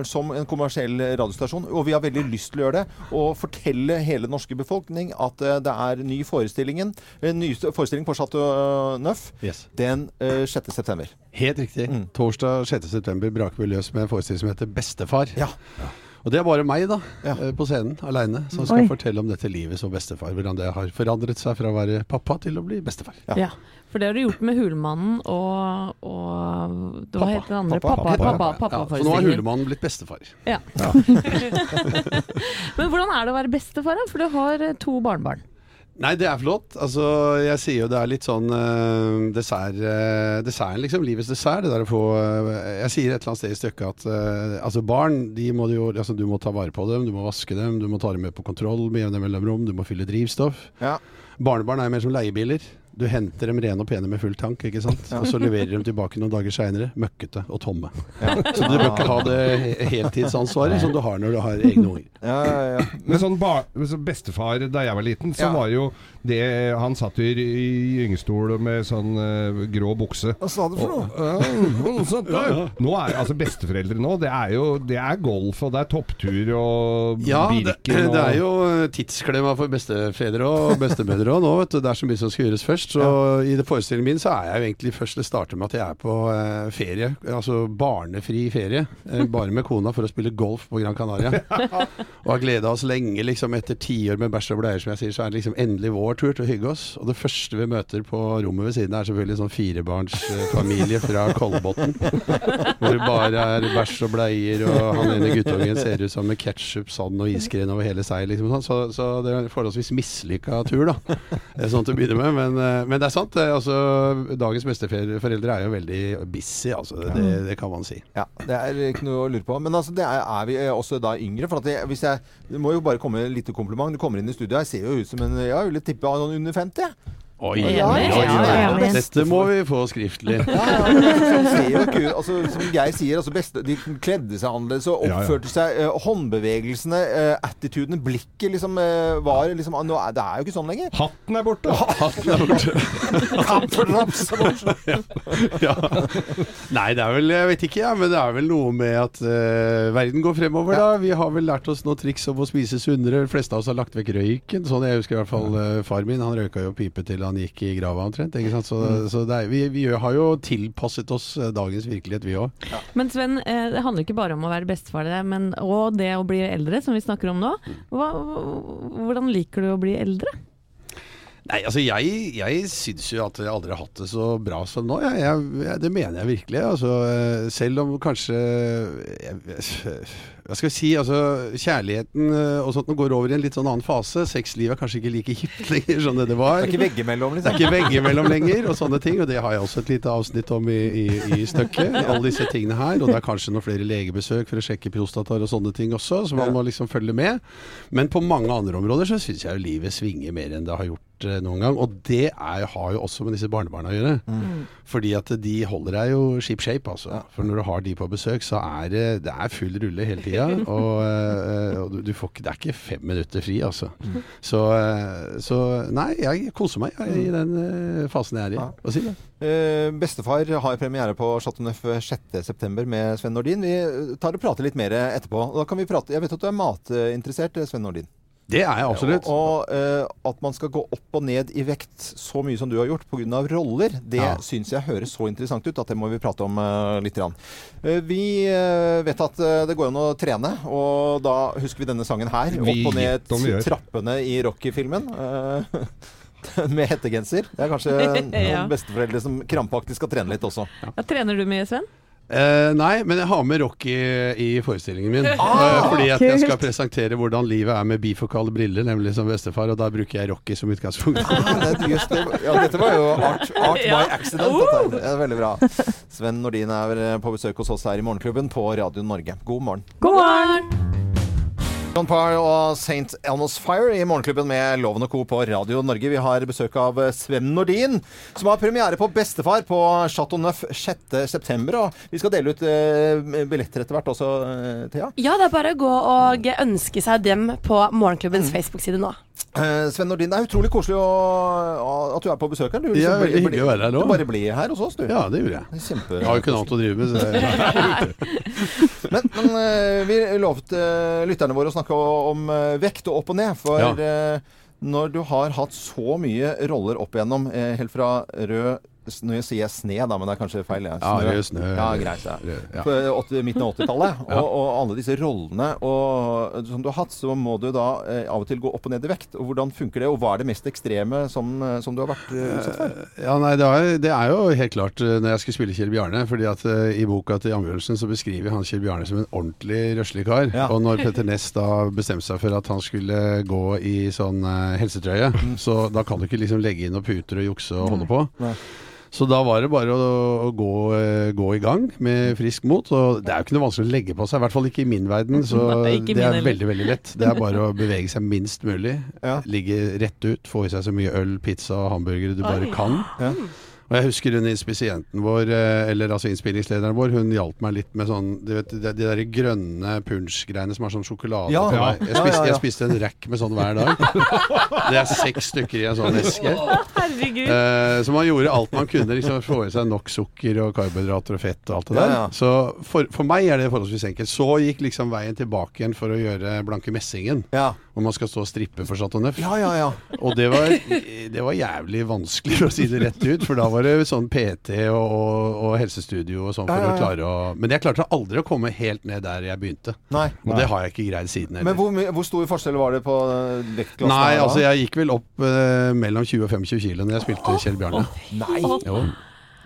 som en kommersiell radiostasjon, og vi har veldig lyst til å gjøre det, og fortelle hele den norske befolkning at det er ny forestillingen, en ny forestilling på Chateau Neuf Yes. den eh, 6. september. Helt riktig. Mm. Torsdag 6.9 braker vi løs med en forestilling som heter Bestefar. Ja. Og det er bare meg, da, Ja. eh, på scenen aleine, som skal Oi. fortelle om dette livet som bestefar. Hvordan det har forandret seg fra å være pappa til å bli bestefar. Ja. For det har du gjort med Hulmannen og, og Hva Pappa. het den andre? Pappa. Pappa. Pappa. pappa, pappa, Ja, så nå har Hulemannen blitt bestefar. Ja. Men hvordan er det å være bestefar, da? For du har eh, to barnebarn. Nei, det er flott. Altså, jeg sier jo det er litt sånn uh, dessert, uh, desserten, liksom. Livets dessert. Det der å få uh, Jeg sier et eller annet sted i stykket at uh, altså barn, de må du jo altså, Du må ta vare på dem, du må vaske dem, du må ta dem med på kontroll med jevne mellomrom, du må fylle drivstoff. Ja. Barnebarn er mer som leiebiler. Du henter dem rene og pene med full tank, ikke sant? og så leverer dem tilbake noen dager seinere, møkkete og tomme. Så du bør ikke ha det heltidsansvaret som du har når du har egne unger. Ja, ja, ja. Men sånn ba så bestefar da jeg var liten, så Ja. var jo det Han satt jo i, i gyngestol med sånn uh, grå bukse. Hva sa du for noe? Ja. Nå er altså besteforeldre nå, det er jo det er golf, og det er topptur og Ja, det, Birken og det er jo tidsklemma for bestefedre og bestemødre òg nå, vet du. Det er så mye som skal gjøres først. Så i det forestillingen min så er jeg jo egentlig først Det starter med at jeg er på eh, ferie. Altså barnefri ferie. Eh, bare med kona for å spille golf på Gran Canaria. og har gleda oss lenge, liksom. Etter tiår med bæsj og bleier, som jeg sier, så er det liksom endelig vår tur til å hygge oss. Og det første vi møter på rommet ved siden av, er selvfølgelig sånn firebarnsfamilie fra Kolbotn. Hvor det bare er bæsj og bleier, og han ene guttungen ser ut som med ketsjup, sand og iskrem over hele seg. Liksom, sånn. så, så det er en forholdsvis mislykka tur, da. Sånn til å begynne med. Men, eh, men det er sant. Altså, dagens besteforeldre er jo veldig busy, altså. Det, det kan man si. Ja, det er ikke noe å lure på. Men altså, er, er vi også da yngre? For jeg, hvis jeg, det må jo bare komme et lite kompliment. Du kommer inn i studio, jeg ser jo ut som en Jeg ville tippe under 50. jeg. Oi, oi, oi, ja, ja. Dette må vi få skriftlig. Ja, ja, ikke. Altså, som Geir sier, altså beste, de kledde seg annerledes og Ja, ja. oppførte seg. Uh, håndbevegelsene, uh, attituden, blikket liksom uh, var liksom nå er, Det er jo ikke sånn lenger. Hatten er borte! Hatten er borte. Er ja. Nei, det er vel Jeg vet ikke, ja, men det er vel noe med at verden går fremover, da. Vi har vel lært oss noen triks om å spise sunnere. De fleste av oss har lagt vekk røyken. Sånn jeg husker i hvert fall far min. Han røyka jo pipe til han gikk i grava omtrent. Så, så det er, vi, vi har jo tilpasset oss eh, dagens virkelighet, vi òg. Men Sven, eh, det handler ikke bare om å være bestefar men, òg det å bli eldre, som vi snakker om nå. Hva, hvordan liker du å bli eldre? Nei, altså jeg, jeg syns jo at jeg aldri har hatt det så bra som nå. Jeg, jeg, jeg, det mener jeg virkelig. Altså, eh, selv om kanskje jeg, hva skal vi si, altså kjærligheten eh, og sånt går over i en litt sånn annen fase. Sexlivet er kanskje ikke like hipt lenger som det det var. Det er ikke veggimellom, Det liksom. er ikke veggimellom lenger, og sånne ting. Og det har jeg også et lite avsnitt om i, i, i stykket. Alle disse tingene her. Og det er kanskje noen flere legebesøk for å sjekke prostataer og sånne ting også, så man må liksom følge med. Men på mange andre områder så syns jeg jo livet svinger mer enn det har gjort eh, noen gang. Og det er, har jo også med disse barnebarna å gjøre. Mm. Fordi at de holder deg jo ship shape, altså. For når du har de på besøk, så er det, det er full rulle hele tida. Og, eh, og du, får ikke, det er ikke fem minutter fri, altså. Mm. Så, eh, så nei, jeg koser meg jeg, i den eh, fasen jeg er i. Hva sier du? Uh, bestefar har premiere på Chateau Neuf 6.9. med Sven Nordin. Vi tar og prater litt mer etterpå. Da kan vi prate, jeg vet at du er matinteressert, Sven Nordin. Det er jeg absolutt. Og, og uh, at man skal gå opp og ned i vekt så mye som du har gjort pga. roller, det Ja. syns jeg høres så interessant ut at det må vi prate om uh, litt. Grann. Eh, vi vet at det går an å trene, og da husker vi denne sangen her. Vi Opp og ned trappene i Rocky-filmen. eh, med hettegenser. Det er kanskje noen Ja. besteforeldre som krampaktig skal trene litt også. Ja, trener du mye, Sven? Eh, nei, men jeg har med Rocky i forestillingen min. Ah, Eh, fordi at jeg skal presentere hvordan livet er med bifokale briller, nemlig som bestefar, og da bruker jeg Rocky som utgangspunkt. Ah, det just det. Ja, dette var jo art, art by accident. Dette. Det er veldig bra. Sven Nordin er på besøk hos oss her i Morgenklubben på Radio Norge. God morgen. God morgen! John Parr og St. Elmo's Fire i Morgenklubben med Loven og Co. på Radio Norge. Vi har besøk av Sven Nordin, som har premiere på Bestefar på Chateau Neuf 6.9. Og vi skal dele ut eh, billetter etter hvert også, eh, Thea. Ja, det er bare å gå og ønske seg dem på Morgenklubbens Facebook-side nå. Eh, Sven Nordin, det er utrolig koselig å, å- at du er på besøk her. Du, Ja, liksom veldig blir- hyggelig å være her òg. Du bare blir her hos oss, du. Ja, det gjorde jeg. Det er Kjempe... Jeg har jo ikke noe annet å drive med. Så det... Men, men uh, vi lovte uh, lytterne våre å snakke om uh, vekt og opp og ned. For Ja. når du har hatt så mye roller opp igjennom, helt fra rød s- Nå sier jeg sne, da, men det er kanskje feil. Ja, Ja, rød snø, Ja, greit. Ja. ja. På midten av 80-tallet. Ja. og, og alle disse rollene og, som du har hatt, så må du da eh, av og til gå opp og ned i vekt. Og Hvordan funker det, og hva er det mest ekstreme som, eh, som du har vært eh, utsatt for? Ja, nei, det er, det er jo helt klart eh, når jeg skal spille Kjell Bjarne. fordi at eh, I boka til Ambjørnsen så beskriver han Kjell Bjarne som en ordentlig røslig kar. Ja. Og når Petter Ness da bestemte seg for at han skulle gå i sånn eh, helsetrøye, så da kan du ikke liksom legge inn noen puter og jukse og holde på. Nei. Så da var det bare å, å gå, eh, gå i gang med frisk mot. Og det er jo ikke noe vanskelig å legge på seg, i hvert fall ikke i min verden. Så Nei, det er veldig, veldig, veldig lett. Det er bare å bevege seg minst mulig. Ja. Ligge rett ut, få i seg så mye øl, pizza og hamburgere du bare Oi. kan. Ja. Og jeg husker hun inspisenten vår, eh, eller altså innspillingslederen vår, hun hjalp meg litt med sånn Du vet, de, de der grønne punsjgreiene som er sånn sjokolade Ja. meg. Jeg spiste, ja, ja. jeg spiste en rack med sånn hver dag. Det er seks stykker i en sånn eske. Herregud. Eh, så man gjorde alt man kunne. Liksom, få i seg nok sukker og karbohydrater og fett og alt det Ja, der. ja. Så for, for meg er det forholdsvis enkelt. Så gikk liksom veien tilbake igjen for å gjøre Blanke Messingen. Ja. Hvor man skal stå og strippe for Chateau Neuf. ja, ja, ja. Og det var, det var jævlig vanskelig, for å si det rett ut. For da var det sånn PT og, og, helsestudio og sånn for å klare å Men jeg klarte aldri å komme helt ned der jeg begynte. Nei. Og det har jeg ikke greid siden Men hvor, hvor stor forskjell var det på eh, vektklassen? Nei, altså jeg gikk vel opp eh, mellom 20 og 25 kilo når jeg spilte Kjell Bjarne. Nei! Jo.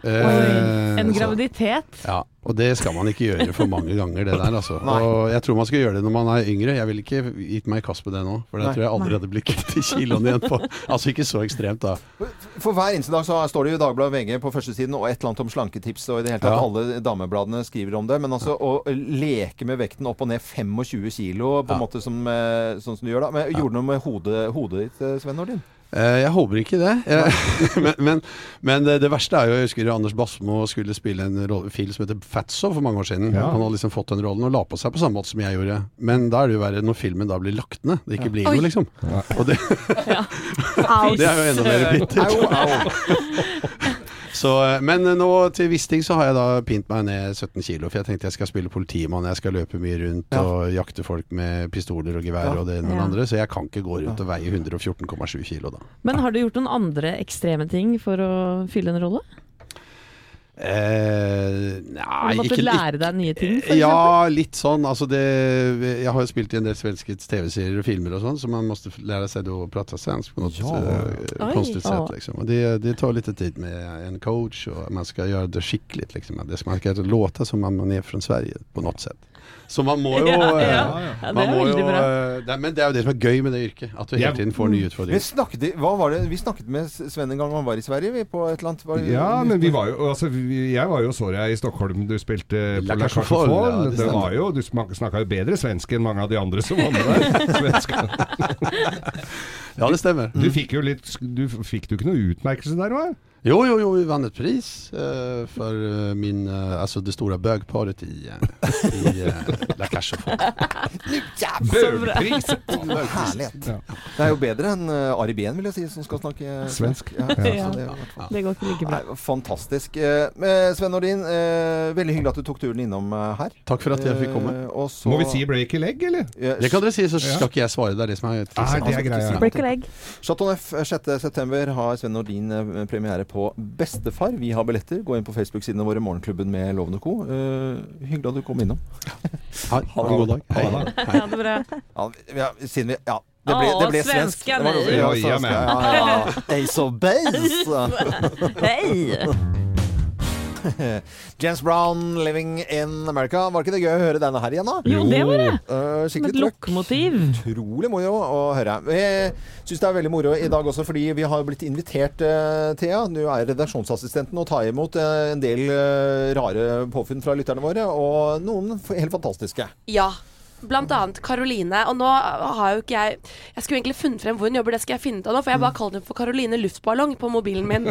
Oi, Eh, en så- graviditet. Ja, og det skal man ikke gjøre for mange ganger, det der, altså. Nei. Og jeg tror man skal gjøre det når man er yngre. Jeg ville ikke gitt meg i kast med det nå, for det tror jeg aldri hadde blitt kvitt kiloene igjen på. Altså ikke så ekstremt, da. For hver eneste dag så står det jo Dagbladet VG på førstesiden og et eller annet om slanketips, og i det hele tatt Ja. alle damebladene skriver om det. Men altså å leke med vekten opp og ned 25 kilo på en Ja. måte som, eh, sånn som du gjør da. Men gjorde du noe med hodet, hodet ditt, eh, Sven Nordin? Eh, Jeg håper ikke det. Jeg, men men, men det, verste er jo Jeg husker Anders Basmo skulle spille en rolle- film som heter Fatso for mange år siden. Ja. Han hadde liksom fått den rollen og la på seg på samme måte som jeg gjorde. Men da er det jo verre når filmen da blir lagt ned. Det ikke blir Oi. noe, liksom. Og det, det er jo enda mer bittert. Så, eh, men nå til viss ting så har jeg da pint meg ned 17 kilo. For jeg tenkte jeg skal spille politimann, jeg skal løpe mye rundt Ja. og jakte folk med pistoler og gevær Ja. og det ene og det andre. Så jeg kan ikke gå rundt og veie 114,7 kilo da. Men har du gjort noen andre ekstreme ting for å fylle en rolle? Eh, nei, du måtte ikke lære deg nye ting? Ja, litt sånn. Altså det, jeg har jo spilt i en del svenske TV-serier og filmer og sånn, så man måste lära sig å prate prata svensk på något Ja. eh, konstigt sätt. Liksom. Och det, det tar litt tid med en coach och man skal gjøre det skickligt. Liksom. Det ska, man ska låta som om man är från Sverige på något sätt. Så man må jo Ja, ja. eh, Ja, det man må jo, eh, det Men det er jo det som er gøy med det yrket. At du hele tiden får nye Vi snakket, hva var det? vi snakket med Sven en gang han var i Sverige. Vi på et eller annet var, Ja, men vi var jo altså, vi, Jeg var jo så deg i Stockholm. Du spilte på La ja, det var jo, du snakka jo bedre svensk enn mange av de andre som var med der. Ja, det stemmer. Du fikk jo litt du, Fikk du ikke noe utmerkelse der òg? Jo, jo, jo, vi vann et pris uh, for uh, min uh, Altså det store bøgparet i, eh, i eh, La Cache aux Bøgpriset! Bøgpris! Herlighet. Ja. Det er jo bedre enn uh, Ari Behn, vil jeg si, som skal snakke Svensk. Ja, Ja. det, Det går ikke like bra. Nei, fantastisk. Eh, Sven Nordin, eh, veldig hyggelig at du tok turen innom eh, her. Takk for at jeg fikk komme. Eh, og så- Må vi si break a legg, eller? Eh, Det kan dere si, så Ja. skal ikke jeg svare. Det er det som er Ah, det er greia. Break a leg. Chateau Neuf 6.9. har Sven Nordin eh, premiere på Bestefar. Vi har billetter. Gå inn på Facebook-sidene våre, Morgenklubben med Lovende Co. Uh, hyggelig at du kom innom. Ha, ha en god dag. Hei. Ha det. Ha det bra. Ja, ja, siden vi Ja. Det ble, det ble svensk. Det var ja, Ja, ja, ja. Ace of Base. Hei! James Brown, 'Living in America'. Var ikke det gøy å høre denne her igjen, da? Jo, det var det. Uh, Som et lokomotiv. Utrolig moro å høre. Jeg syns det er veldig moro i dag også, fordi vi har blitt invitert, uh, Thea. Du er redaksjonsassistenten og tar imot eh, en del uh, rare påfunn fra lytterne våre, og noen helt fantastiske. Ja. Blant annet Karoline. Og nå har jo ikke jeg Jeg skulle egentlig funnet frem hvor hun jobber, det skal jeg finne ut av nå. For jeg bare kalte henne for Karoline Luftballong på mobilen min.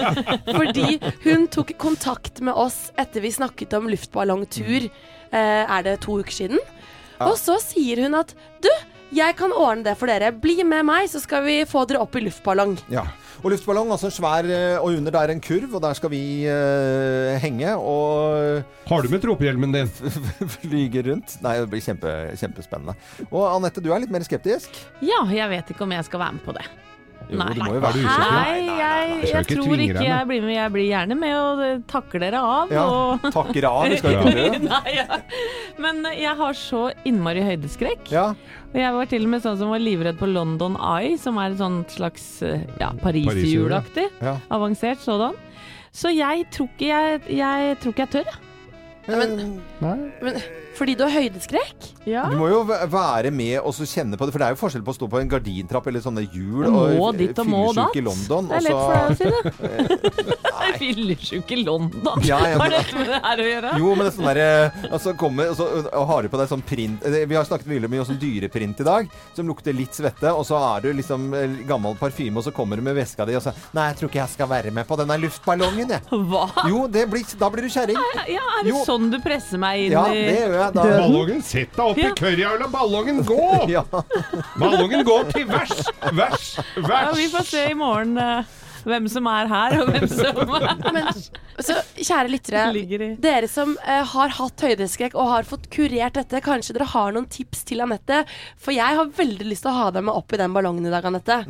Fordi hun tok kontakt med oss etter vi snakket om luftballongtur. Eh, er det to uker siden? Og så sier hun at du, jeg kan ordne det for dere. Bli med meg, så skal vi få dere opp i luftballong. Ja. Og luftballong, altså en svær eh, Og under der en kurv, og der skal vi uh, henge og Har du med tropehjelmen din? flyge rundt. Nei, det blir kjempe, kjempespennende. Og Anette, du er litt mer skeptisk? Ja, jeg vet ikke om jeg skal være med på det. Jo, Nei. du må jo være usikker. Nei, jeg, Jeg jeg tror ikke jeg blir med. Jeg blir gjerne med og takker dere av. Ja, og... takker av, vi skal ikke gjøre det. Nei, ja. Men jeg har så innmari høydeskrekk. Ja. Og jeg var til og med sånn som var livredd på London Eye, som er et slags eh, ja, Pariserhjul, pariserhjulaktig. Ja. Avansert sådan. Så jeg tror ikke jeg, jeg, tror ikke jeg tør, jeg. Men, men, fordi du har høydeskrekk? Ja. Du må jo være med og så kjenne på det, for det er jo forskjell på å stå på en gardintrapp eller sånne hjul og ditt og må i London. Det er lett for deg å si det. Er fyllesyk i London. Ja, ja, Hva men- har dette med det her å gjøre? Jo, men det er sånn der altså, kommer, og så og har du på deg sånn print eh, Vi har snakket mye om sånn dyreprint i dag, som lukter litt svette, og så er du liksom eh, gammel parfyme, og så kommer du med veska di og så Nei, jeg tror ikke jeg skal være med på denne luftballongen, jeg. Hva? Jo, det blir, da blir du kjerring. Ja, er det Jo. sånn du presser meg inn Ja, i det gjør jeg da. Ballongen, sett deg opp i Ja. og la ballongen gå! Ja. Ballongen går til vers, vers, Ja, vers! vi får se i morgen eh, hvem som er her, og hvem som Men, så kjære lyttere, dere som eh, har hatt høydeskrekk og har fått kurert dette, kanskje dere har noen tips til Anette? For jeg har veldig lyst til å ha deg med opp i den ballongen i dag, Anette.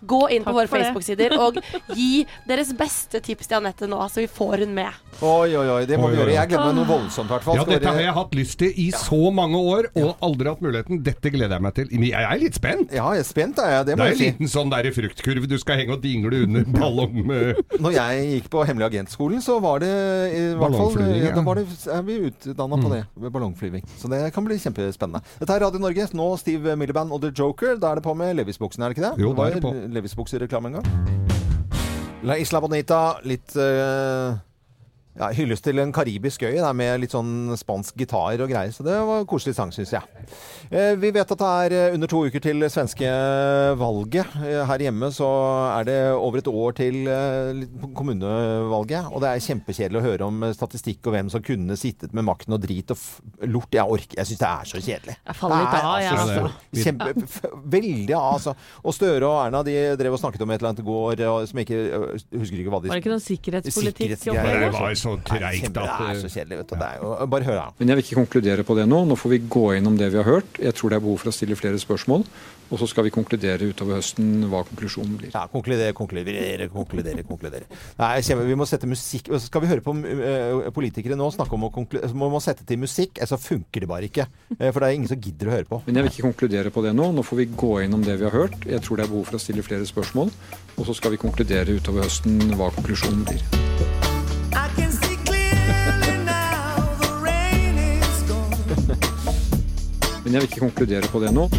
Gå inn på våre. Facebook-sider og gi deres beste tips til Anette nå, så vi får hun med. Oi, oi, oi. Det må Oi, vi gjøre. Jeg gleder meg noe voldsomt, i hvert fall. Ja, dette har jeg hatt lyst til i så mange år, og aldri hatt muligheten. Dette gleder jeg meg til. Jeg er litt spent. Ja, jeg er spent, er jeg. Det Det er en si. liten sånn der fruktkurv du skal henge og dingle under ballong med Når jeg gikk på hemmelig agentskolen, så var det i hvert fall ja, ja. da var det, er vi utdanna på det, ved ballongflyving. Så det kan bli kjempespennende. Dette er Radio Norge. Nå Steve Miliband og The Joker. Da er det på med Levis-buksen, er det ikke det? Jo, da er det på. Levis-buksereklame en gang. La Isla Bonita, litt eh, ja, hyllest til en karibisk øy der med litt sånn spansk gitar og greier. Så det var en koselig sang, syns jeg. Eh, vi vet at det er eh, under to uker til svenske valget. Eh, her hjemme så er det over et år til kommunevalget. Og det er kjempekjedelig å høre om statistikk og hvem som kunne sittet med makten og drit og f lort. Jeg orker Jeg syns det er så kjedelig. Jeg faller litt av, jeg, altså altså. Kjempe, veldig av, altså. Og Støre og Erna de drev og snakket om et eller annet i går og, som jeg ikke øh, husker ikke hva de Var det ikke noe sikkerhetspolitikk? Sikkerhetsgreier. Så treigt at Det er så kjedelig, vet du. Det er jo, bare hør da. Men jeg vil ikke konkludere på det nå. Nå får vi gå gjennom det vi har hørt. Jeg tror det er behov for å stille flere spørsmål. Og så skal vi konkludere utover høsten hva konklusjonen blir. Ja, konkludere, konkludere, konkludere. konkludere. Nei, vi må sette musikk så Skal vi høre på øh, politikere nå snakke om å konkludere Så må man sette til musikk, så funker det bare ikke. Eh, For det er ingen som gidder å høre på. Men jeg vil ikke konkludere på det nå. Nå får vi gå gjennom det vi har hørt. Jeg tror det er behov for å stille flere spørsmål. Og så skal vi konkludere utover høsten hva konklusjonen blir. Men jeg vil ikke konkludere på det nå.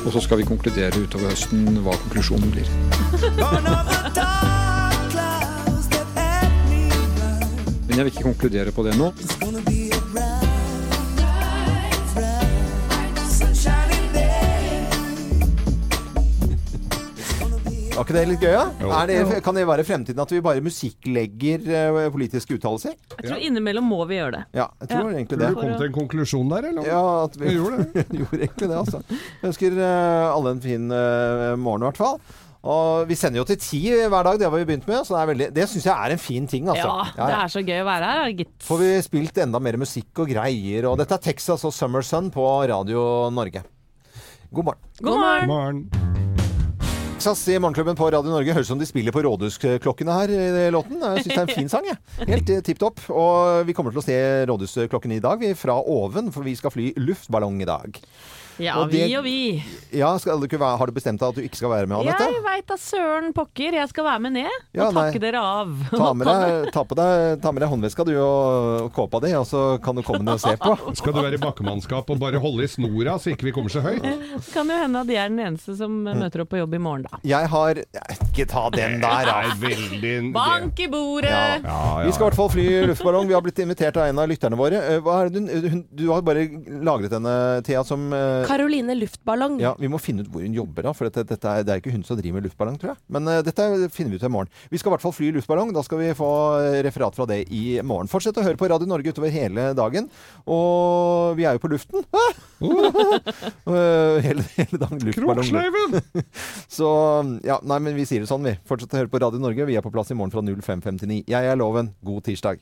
Og så skal vi konkludere utover høsten hva konklusjonen blir. Men jeg vil ikke konkludere på det nå. Var ikke det litt gøy, da? Jo. kan det være fremtiden at vi bare musikklegger eh, politiske uttalelser? Jeg tror innimellom må vi gjøre det. Ja, jeg tror Ja. egentlig det. du kom til en konklusjon der, eller? Ja, at vi Vi gjorde det. gjorde egentlig det, altså. Jeg ønsker eh, alle en fin eh, morgen, i hvert fall. Og vi sender jo til ti hver dag, det har vi begynt med. Så det, er veldig- det syns jeg er en fin ting, altså. Ja, det er så gøy å være her, gitt. Får vi spilt enda mer musikk og greier. Og dette er Texas og Summer Sun på Radio Norge. God morgen. God morgen. God morgen. Texas i Morgenklubben på Radio Norge høres ut som de spiller på rådhusklokkene her i låten. Jeg syns det er en fin sang, jeg. Helt eh, tipp topp. Og vi kommer til å se rådhusklokkene i dag, vi, fra oven, for vi skal fly luftballong i dag. Ja, Og vi og vi. Ja, skal du ikke være, Har du bestemt deg at du ikke skal være med, Anette? Jeg veit da søren pokker, jeg skal være med ned Ja, og nei. takke dere av. Ta med deg, ta på deg, ta med deg håndveska du og, og kåpa di, og så kan du komme ned og se på. Skal du være i bakkemannskap og bare holde i snora så ikke vi kommer så høyt? Kan jo hende at jeg er den eneste som møter opp på jobb i morgen, da. Jeg har Ikke ta den der, da. Veldig Bank i bordet! Vi skal i hvert fall fly luftballong. Vi har blitt invitert av en av lytterne våre. Eh, Hva er det du, hun, du har bare lagret denne, Thea, som eh, Karoline Luftballong. ja, Vi må finne ut hvor hun jobber, da. For dette, dette er, det er ikke hun som driver med luftballong, tror jeg. Men uh, dette finner vi ut i morgen. Vi skal i hvert fall fly luftballong. Da skal vi få eh, referat fra det i morgen. Fortsett å høre på Radio Norge utover hele dagen. Og vi er jo på luften. uh, hele, hele dagen luftballong. Kroksleiven! Så ja, nei, men vi sier det sånn, vi. Fortsett å høre på Radio Norge. Vi er på plass i morgen fra 05.59. Jeg er Loven. God tirsdag.